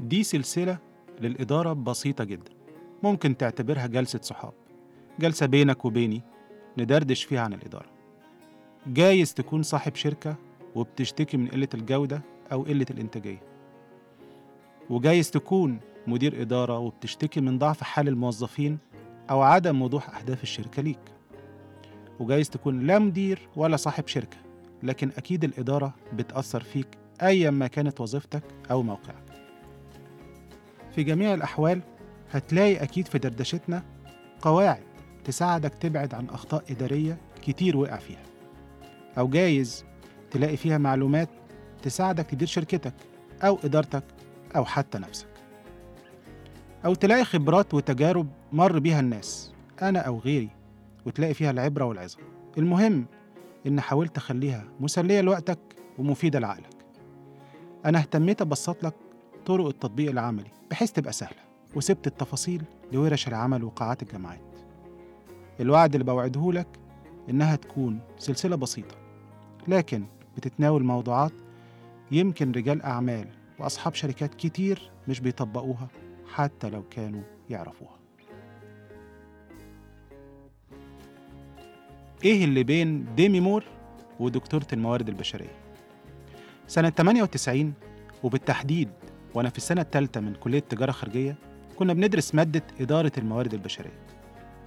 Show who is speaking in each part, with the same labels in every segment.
Speaker 1: دي سلسلة للإدارة بسيطة جدا. ممكن تعتبرها جلسة صحاب. جلسة بينك وبيني ندردش فيها عن الإدارة. جايز تكون صاحب شركة وبتشتكي من قلة الجودة أو قلة الإنتاجية. وجايز تكون مدير إدارة وبتشتكي من ضعف حال الموظفين أو عدم وضوح أهداف الشركة ليك. وجايز تكون لا مدير ولا صاحب شركة لكن أكيد الإدارة بتأثر فيك أيا ما كانت وظيفتك أو موقعك. في جميع الأحوال هتلاقي أكيد في دردشتنا قواعد تساعدك تبعد عن أخطاء إدارية كتير وقع فيها. أو جايز تلاقي فيها معلومات تساعدك تدير شركتك أو إدارتك أو حتى نفسك. أو تلاقي خبرات وتجارب مر بيها الناس أنا أو غيري وتلاقي فيها العبرة والعظة. المهم إن حاولت أخليها مسلية لوقتك ومفيدة لعقلك. أنا اهتميت أبسط لك طرق التطبيق العملي بحيث تبقى سهلة وسبت التفاصيل لورش العمل وقاعات الجامعات الوعد اللي بوعده لك إنها تكون سلسلة بسيطة لكن بتتناول موضوعات يمكن رجال أعمال وأصحاب شركات كتير مش بيطبقوها حتى لو كانوا يعرفوها إيه اللي بين ديمي مور ودكتورة الموارد البشرية؟ سنة 98 وبالتحديد وأنا في السنة الثالثة من كلية تجارة خارجية كنا بندرس مادة إدارة الموارد البشرية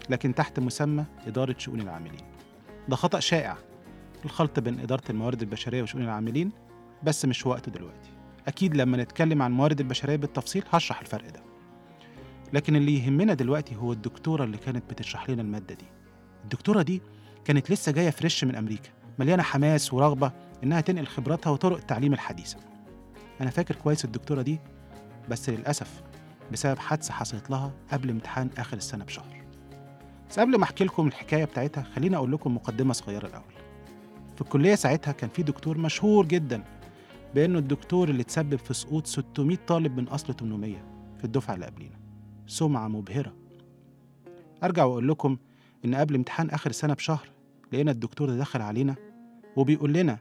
Speaker 1: لكن تحت مسمى إدارة شؤون العاملين. ده خطأ شائع. الخلط بين إدارة الموارد البشرية وشؤون العاملين بس مش وقته دلوقتي. أكيد لما نتكلم عن الموارد البشرية بالتفصيل هشرح الفرق ده. لكن اللي يهمنا دلوقتي هو الدكتورة اللي كانت بتشرح لنا المادة دي. الدكتورة دي كانت لسه جاية فريش من أمريكا مليانة حماس ورغبة إنها تنقل خبراتها وطرق التعليم الحديثة. أنا فاكر كويس الدكتورة دي بس للأسف بسبب حادثة حصلت لها قبل امتحان آخر السنة بشهر. بس قبل ما أحكي لكم الحكاية بتاعتها خليني أقول لكم مقدمة صغيرة الأول. في الكلية ساعتها كان في دكتور مشهور جدا بأنه الدكتور اللي تسبب في سقوط 600 طالب من أصل 800 في الدفعة اللي قبلينا. سمعة مبهرة. أرجع وأقول لكم إن قبل امتحان آخر السنة بشهر لقينا الدكتور ده دخل علينا وبيقول لنا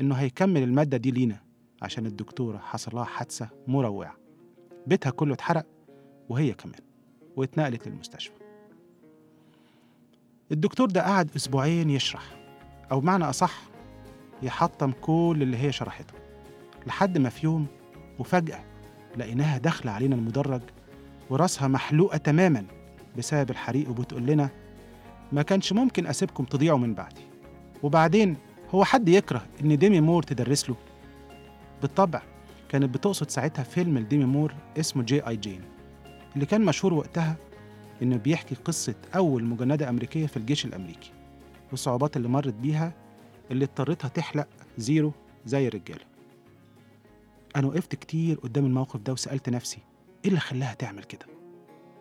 Speaker 1: إنه هيكمل المادة دي لينا. عشان الدكتورة حصل لها حادثة مروعة. بيتها كله اتحرق وهي كمان واتنقلت للمستشفى. الدكتور ده قعد أسبوعين يشرح أو بمعنى أصح يحطم كل اللي هي شرحته لحد ما في يوم وفجأة لقيناها داخلة علينا المدرج وراسها محلوقة تماما بسبب الحريق وبتقول لنا ما كانش ممكن أسيبكم تضيعوا من بعدي. وبعدين هو حد يكره إن ديمي مور تدرس له؟ بالطبع كانت بتقصد ساعتها فيلم لديمي مور اسمه G.I. Jane اللي كان مشهور وقتها إنه بيحكي قصة أول مجندة أمريكية في الجيش الأمريكي والصعوبات اللي مرت بيها اللي اضطرتها تحلق زيرو زي الرجالة أنا وقفت كتير قدام الموقف ده وسألت نفسي إيه اللي خلاها تعمل كده؟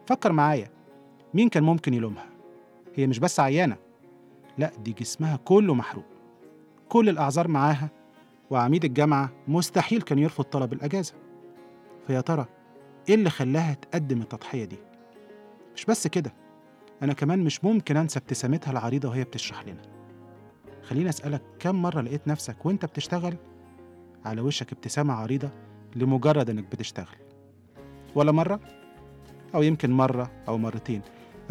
Speaker 1: فكر معايا مين كان ممكن يلومها؟ هي مش بس عيانة لأ دي جسمها كله محروق كل الأعذار معاها وعميد الجامعة مستحيل كان يرفض طلب الأجازة. فيا ترى إيه اللي خلاها تقدم التضحية دي؟ مش بس كده أنا كمان مش ممكن أنسى ابتسامتها العريضة وهي بتشرح لنا. خليني أسألك كم مرة لقيت نفسك وأنت بتشتغل على وشك ابتسامة عريضة لمجرد إنك بتشتغل؟ ولا مرة؟ أو يمكن مرة أو مرتين.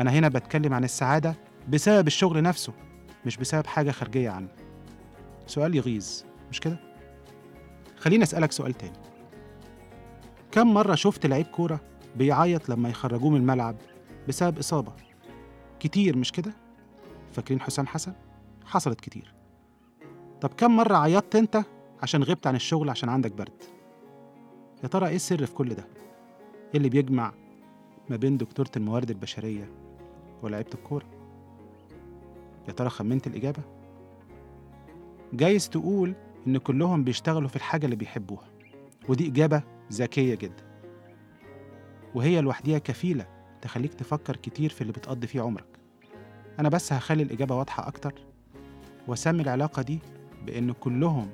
Speaker 1: أنا هنا بتكلم عن السعادة بسبب الشغل نفسه مش بسبب حاجة خارجية عنه. سؤال يغيظ مش كده؟ خليني أسألك سؤال تاني كم مرة شفت لعيب كورة بيعيط لما يخرجوه من الملعب بسبب إصابة كتير مش كده؟ فاكرين حسام حسن؟ حصلت كتير طب كم مرة عيطت أنت عشان غبت عن الشغل عشان عندك برد؟ يا ترى إيه السر في كل ده؟ إيه اللي بيجمع ما بين دكتورة الموارد البشرية ولعيبة الكورة؟ يا ترى خمنت الإجابة؟ جايز تقول إن كلهم بيشتغلوا في الحاجة اللي بيحبوها ودي إجابة ذكية جدا. وهي لوحديها كفيلة تخليك تفكر كتير في اللي بتقضي فيه عمرك. أنا بس هخلي الإجابة واضحة أكتر وأسمي العلاقة دي بإن كلهم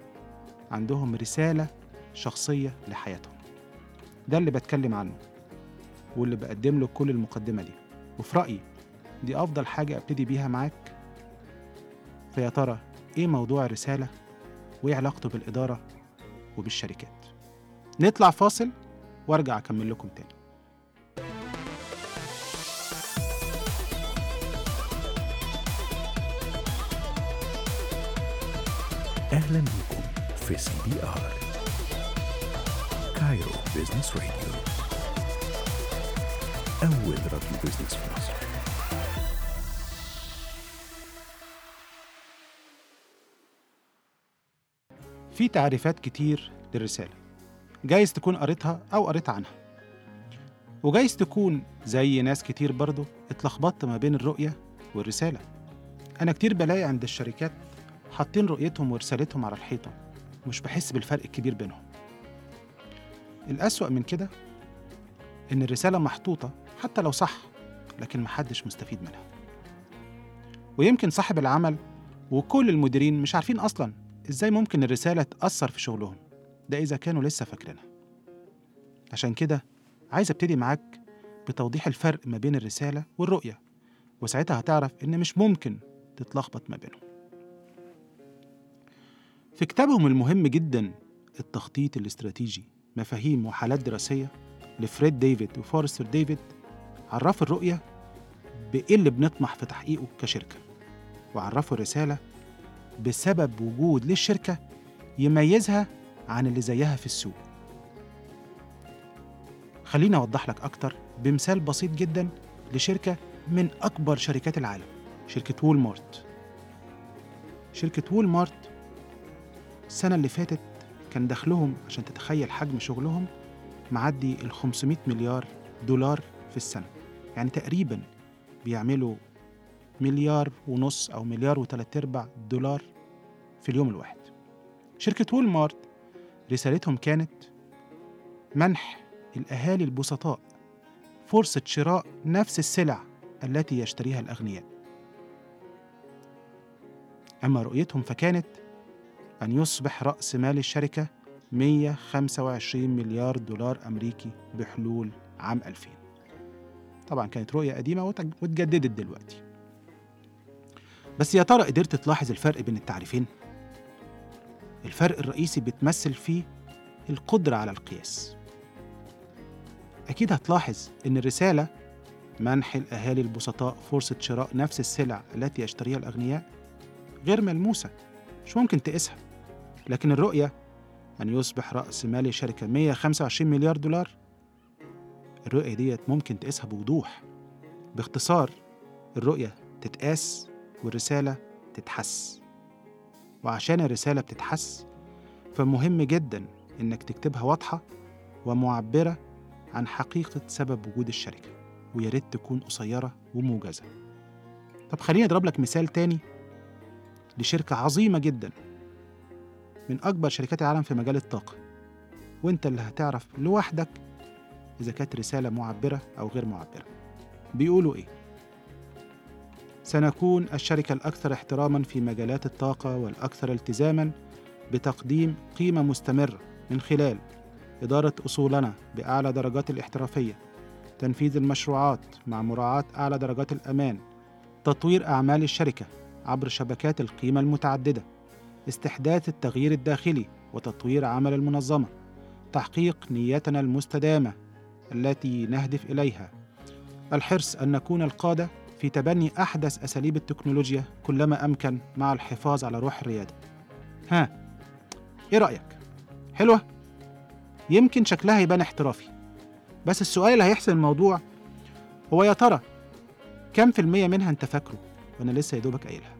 Speaker 1: عندهم رسالة شخصية لحياتهم. ده اللي بتكلم عنه واللي بقدم له كل المقدمة دي. وفي رأيي دي أفضل حاجة أبتدي بيها معاك فيا ترى إيه موضوع الرسالة؟ وإيه علاقته بالإدارة وبالشركات. نطلع فاصل وأرجع أكمل لكم تاني.
Speaker 2: أهلا بكم في CBR. Cairo Business Radio أول راديو business في مصر.
Speaker 1: في تعريفات كتير للرسالة. جايز تكون قريتها أو قريت عنها. وجايز تكون زي ناس كتير برضو اتلخبطت ما بين الرؤية والرسالة. أنا كتير بلاقي عند الشركات حاطين رؤيتهم ورسالتهم على الحيطة. مش بحس بالفرق الكبير بينهم. الأسوأ من كده إن الرسالة محطوطة حتى لو صح لكن محدش مستفيد منها. ويمكن صاحب العمل وكل المديرين مش عارفين أصلا إزاي ممكن الرسالة تأثر في شغلهم؟ ده إذا كانوا لسه فاكرينها. عشان كده عايز أبتدي معاك بتوضيح الفرق ما بين الرسالة والرؤية وساعتها هتعرف إن مش ممكن تتلخبط ما بينهم. في كتابهم المهم جدا التخطيط الاستراتيجي مفاهيم وحالات دراسية لفريد ديفيد وفورستر ديفيد عرفوا الرؤية بإيه اللي بنطمح في تحقيقه كشركة وعرفوا الرسالة بسبب وجود للشركة يميزها عن اللي زيها في السوق. خليني أوضح لك أكتر بمثال بسيط جدا لشركة من أكبر شركات العالم شركة Walmart شركة Walmart السنة اللي فاتت كان دخلهم عشان تتخيل حجم شغلهم معدي ال 500 مليار دولار في السنة. يعني تقريبا بيعملوا مليار ونص أو مليار وتلات أرباع دولار في اليوم الواحد. شركة وول مارت رسالتهم كانت منح الأهالي البسطاء فرصة شراء نفس السلع التي يشتريها الأغنياء. أما رؤيتهم فكانت أن يصبح رأس مال الشركة 125 مليار دولار أمريكي بحلول عام 2000 طبعا كانت رؤية قديمة وتج- واتجددت دلوقتي. بس يا ترى قدرت تلاحظ الفرق بين التعريفين؟ الفرق الرئيسي بتمثل فيه القدرة على القياس. أكيد هتلاحظ إن الرسالة منح الأهالي البسطاء فرصة شراء نفس السلع التي يشتريها الأغنياء غير ملموسة مش ممكن تقيسها. لكن الرؤية أن يصبح رأس مال الشركة 125 مليار دولار الرؤية ديت ممكن تقيسها بوضوح. باختصار الرؤية تتقاس والرسالة تتحس. وعشان الرسالة بتتحس فمهم جدا إنك تكتبها واضحة ومعبرة عن حقيقة سبب وجود الشركة ويا ريت تكون قصيرة وموجزة. طب خليني أضرب لك مثال تاني لشركة عظيمة جدا من أكبر شركات العالم في مجال الطاقة. وأنت اللي هتعرف لوحدك إذا كانت رسالة معبرة أو غير معبرة. بيقولوا إيه؟ سنكون الشركة الأكثر احتراما في مجالات الطاقة والأكثر التزاما بتقديم قيمة مستمرة من خلال إدارة أصولنا بأعلى درجات الاحترافية تنفيذ المشروعات مع مراعاة أعلى درجات الأمان تطوير أعمال الشركة عبر شبكات القيمة المتعددة استحداث التغيير الداخلي وتطوير عمل المنظمة تحقيق نيتنا المستدامة التي نهدف إليها. الحرص أن نكون القادة في تبني أحدث أساليب التكنولوجيا كلما أمكن مع الحفاظ على روح الريادة ها إيه رأيك؟ حلوة؟ يمكن شكلها يبان احترافي بس السؤال اللي هيحسن الموضوع هو يا ترى كم في المية منها أنت فاكره وأنا لسه يا دوبك قايلها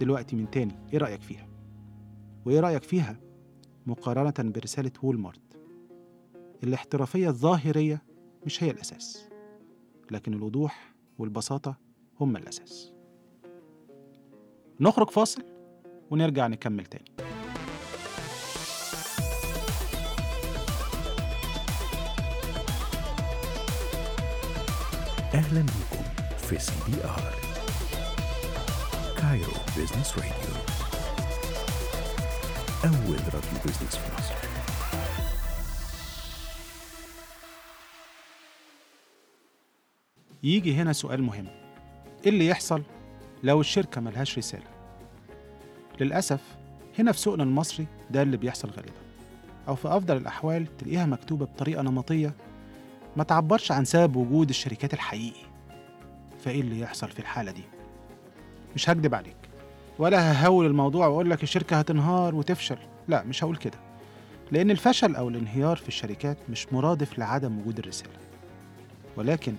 Speaker 1: دلوقتي من تاني إيه رأيك فيها؟ وإيه رأيك فيها مقارنة برسالة وولمارت الاحترافية الظاهرية مش هي الأساس لكن الوضوح والبساطة هم الأساس. نخرج فاصل ونرجع نكمل تاني.
Speaker 2: أهلا بكم في CBR. Cairo Business Radio أول راديو business في مصر.
Speaker 1: يجي هنا سؤال مهم. إيه اللي يحصل لو الشركة ملهاش رسالة؟ للأسف هنا في سوقنا المصري ده اللي بيحصل غالبا. أو في أفضل الأحوال تلاقيها مكتوبة بطريقة نمطية ما تعبرش عن سبب وجود الشركات الحقيقي. فإيه اللي يحصل في الحالة دي؟ مش هكدب عليك. ولا ههول الموضوع وأقول لك الشركة هتنهار وتفشل. لا مش هقول كده. لأن الفشل أو الانهيار في الشركات مش مرادف لعدم وجود الرسالة. ولكن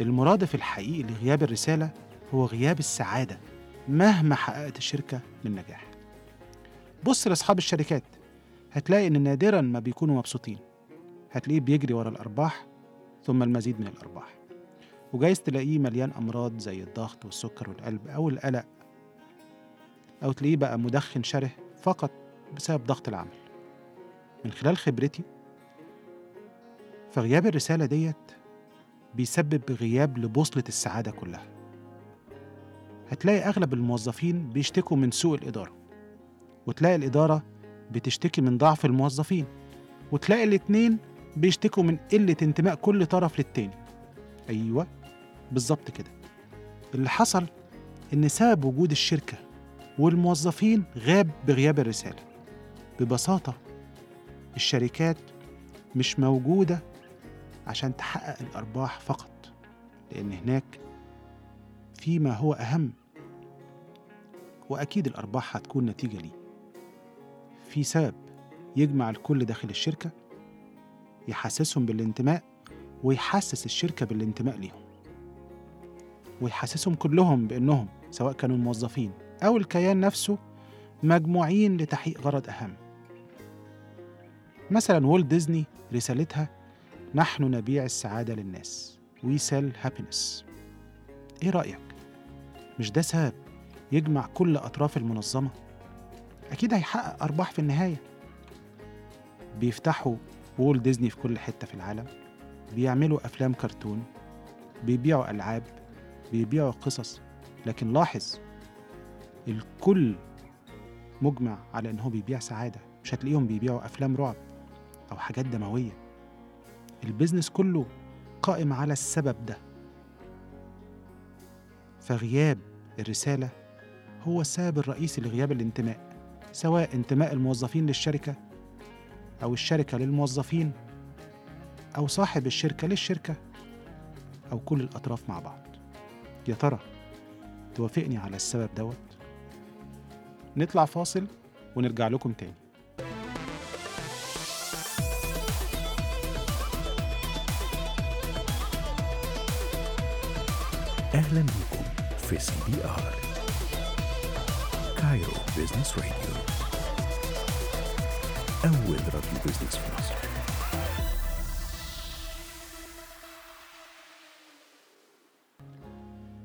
Speaker 1: المرادف الحقيقي لغياب الرسالة هو غياب السعادة مهما حققت الشركة من نجاح. بص لأصحاب الشركات هتلاقي إن نادرا ما بيكونوا مبسوطين. هتلاقيه بيجري ورا الأرباح ثم المزيد من الأرباح. وجايز تلاقيه مليان أمراض زي الضغط والسكر والقلب أو القلق. أو تلاقيه بقى مدخن شره فقط بسبب ضغط العمل. من خلال خبرتي فغياب الرسالة ديت بيسبب غياب لبوصلة السعادة كلها. هتلاقي أغلب الموظفين بيشتكوا من سوء الإدارة وتلاقي الإدارة بتشتكي من ضعف الموظفين وتلاقي الاتنين بيشتكوا من قلة انتماء كل طرف للتاني. أيوة بالظبط كده. اللي حصل إن سبب وجود الشركة والموظفين غاب بغياب الرسالة. ببساطة الشركات مش موجودة عشان تحقق الأرباح فقط لأن هناك في ما هو أهم وأكيد الأرباح هتكون نتيجة ليه. في سبب يجمع الكل داخل الشركة يحسسهم بالانتماء ويحسس الشركة بالانتماء ليهم. ويحسسهم كلهم بأنهم سواء كانوا الموظفين أو الكيان نفسه مجموعين لتحقيق غرض أهم. مثلا وولت ديزني رسالتها نحن نبيع السعادة للناس. We sell happiness. إيه رأيك؟ مش ده سبب يجمع كل أطراف المنظمة؟ أكيد هيحقق أرباح في النهاية. بيفتحوا وول ديزني في كل حتة في العالم. بيعملوا أفلام كرتون. بيبيعوا ألعاب. بيبيعوا قصص. لكن لاحظ الكل مجمع على إن هو بيبيع سعادة. مش هتلاقيهم بيبيعوا أفلام رعب أو حاجات دموية. البيزنس كله قائم على السبب ده. فغياب الرسالة هو السبب الرئيسي لغياب الانتماء سواء انتماء الموظفين للشركة أو الشركة للموظفين أو صاحب الشركة للشركة أو كل الأطراف مع بعض. يا ترى توافقني على السبب دوت؟ نطلع فاصل ونرجع لكم تاني.
Speaker 2: أهلا بكم في CBR. Cairo Business Radio أول راديو business في مصر.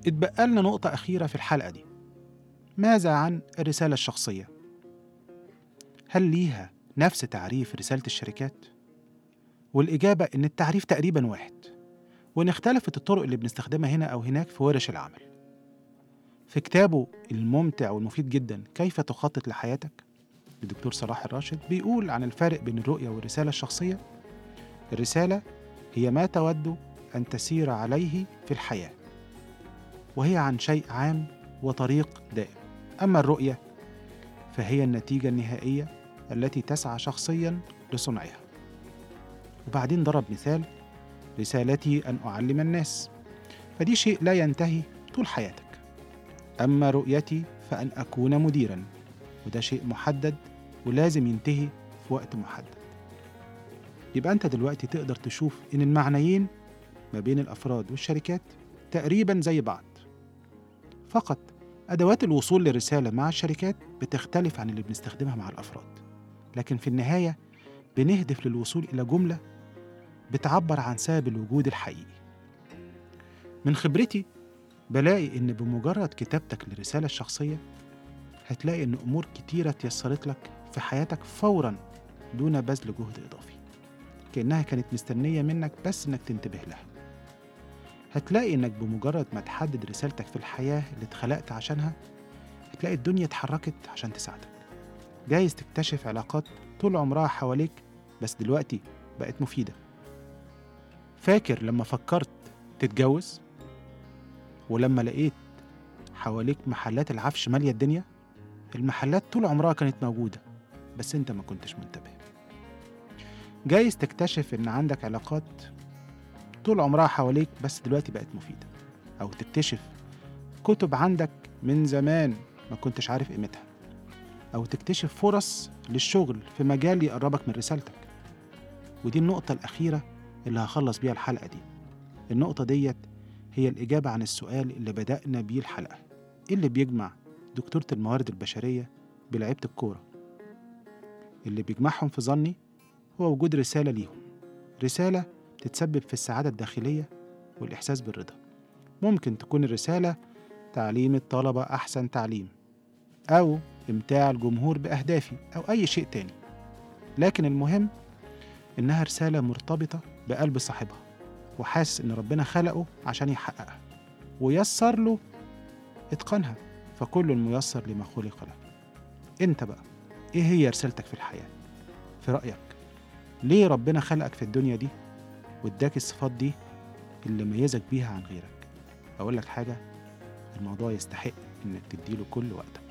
Speaker 1: اتبقى لنا نقطة أخيرة في الحلقة دي. ماذا عن الرسالة الشخصية؟ هل ليها نفس تعريف رسالة الشركات؟ والإجابة إن التعريف تقريبا واحد. وإن اختلفت الطرق اللي بنستخدمها هنا أو هناك في ورش العمل. في كتابه الممتع والمفيد جدا كيف تخطط لحياتك الدكتور صلاح الراشد بيقول عن الفارق بين الرؤية والرسالة الشخصية. الرسالة هي ما تود أن تسير عليه في الحياة وهي عن شيء عام وطريق دائم. أما الرؤية فهي النتيجة النهائية التي تسعى شخصيا لصنعها. وبعدين ضرب مثال رسالتي أن أعلم الناس. فدي شيء لا ينتهي طول حياتك. أما رؤيتي فأن أكون مديرا وده شيء محدد ولازم ينتهي في وقت محدد. يبقى أنت دلوقتي تقدر تشوف إن المعنيين ما بين الأفراد والشركات تقريبا زي بعض. فقط أدوات الوصول للرسالة مع الشركات بتختلف عن اللي بنستخدمها مع الأفراد. لكن في النهاية بنهدف للوصول إلى جملة بتعبر عن سبب الوجود الحقيقي. من خبرتي بلاقي إن بمجرد كتابتك للرسالة الشخصية هتلاقي إن أمور كتيرة اتيسرت لك في حياتك فورا دون بذل جهد إضافي. كأنها كانت مستنية منك بس إنك تنتبه لها. هتلاقي إنك بمجرد ما تحدد رسالتك في الحياة اللي اتخلقت عشانها هتلاقي الدنيا اتحركت عشان تساعدك. جايز تكتشف علاقات طول عمرها حواليك بس دلوقتي بقت مفيدة. فاكر لما فكرت تتجوز؟ ولما لقيت حواليك محلات العفش مالية الدنيا؟ المحلات طول عمرها كانت موجودة بس انت ما كنتش منتبه. جايز تكتشف إن عندك علاقات طول عمرها حواليك بس دلوقتي بقت مفيدة. أو تكتشف كتب عندك من زمان ما كنتش عارف قيمتها. أو تكتشف فرص للشغل في مجال يقربك من رسالتك. ودي النقطة الأخيرة اللي هخلص بيها الحلقة دي. النقطة ديت هي الإجابة عن السؤال اللي بدأنا بيه الحلقة. إيه اللي بيجمع دكتورة الموارد البشرية بلعيبة الكورة؟ اللي بيجمعهم في ظني هو وجود رسالة ليهم. رسالة تتسبب في السعادة الداخلية والإحساس بالرضا. ممكن تكون الرسالة تعليم الطلبة أحسن تعليم أو إمتاع الجمهور بأهدافي أو أي شيء تاني. لكن المهم إنها رسالة مرتبطة بقلب صاحبها وحاسس إن ربنا خلقه عشان يحققها ويسر له إتقانها فكل ميسر لما خلق له. أنت بقى إيه هي رسالتك في الحياة؟ في رأيك ليه ربنا خلقك في الدنيا دي واداك الصفات دي اللي ميزك بيها عن غيرك؟ أقول لك حاجة الموضوع يستحق إنك تديله كل وقتك.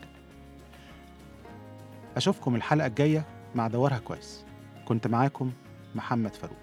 Speaker 1: أشوفكم الحلقة الجاية مع دورها كويس. كنت معاكم محمد فاروق.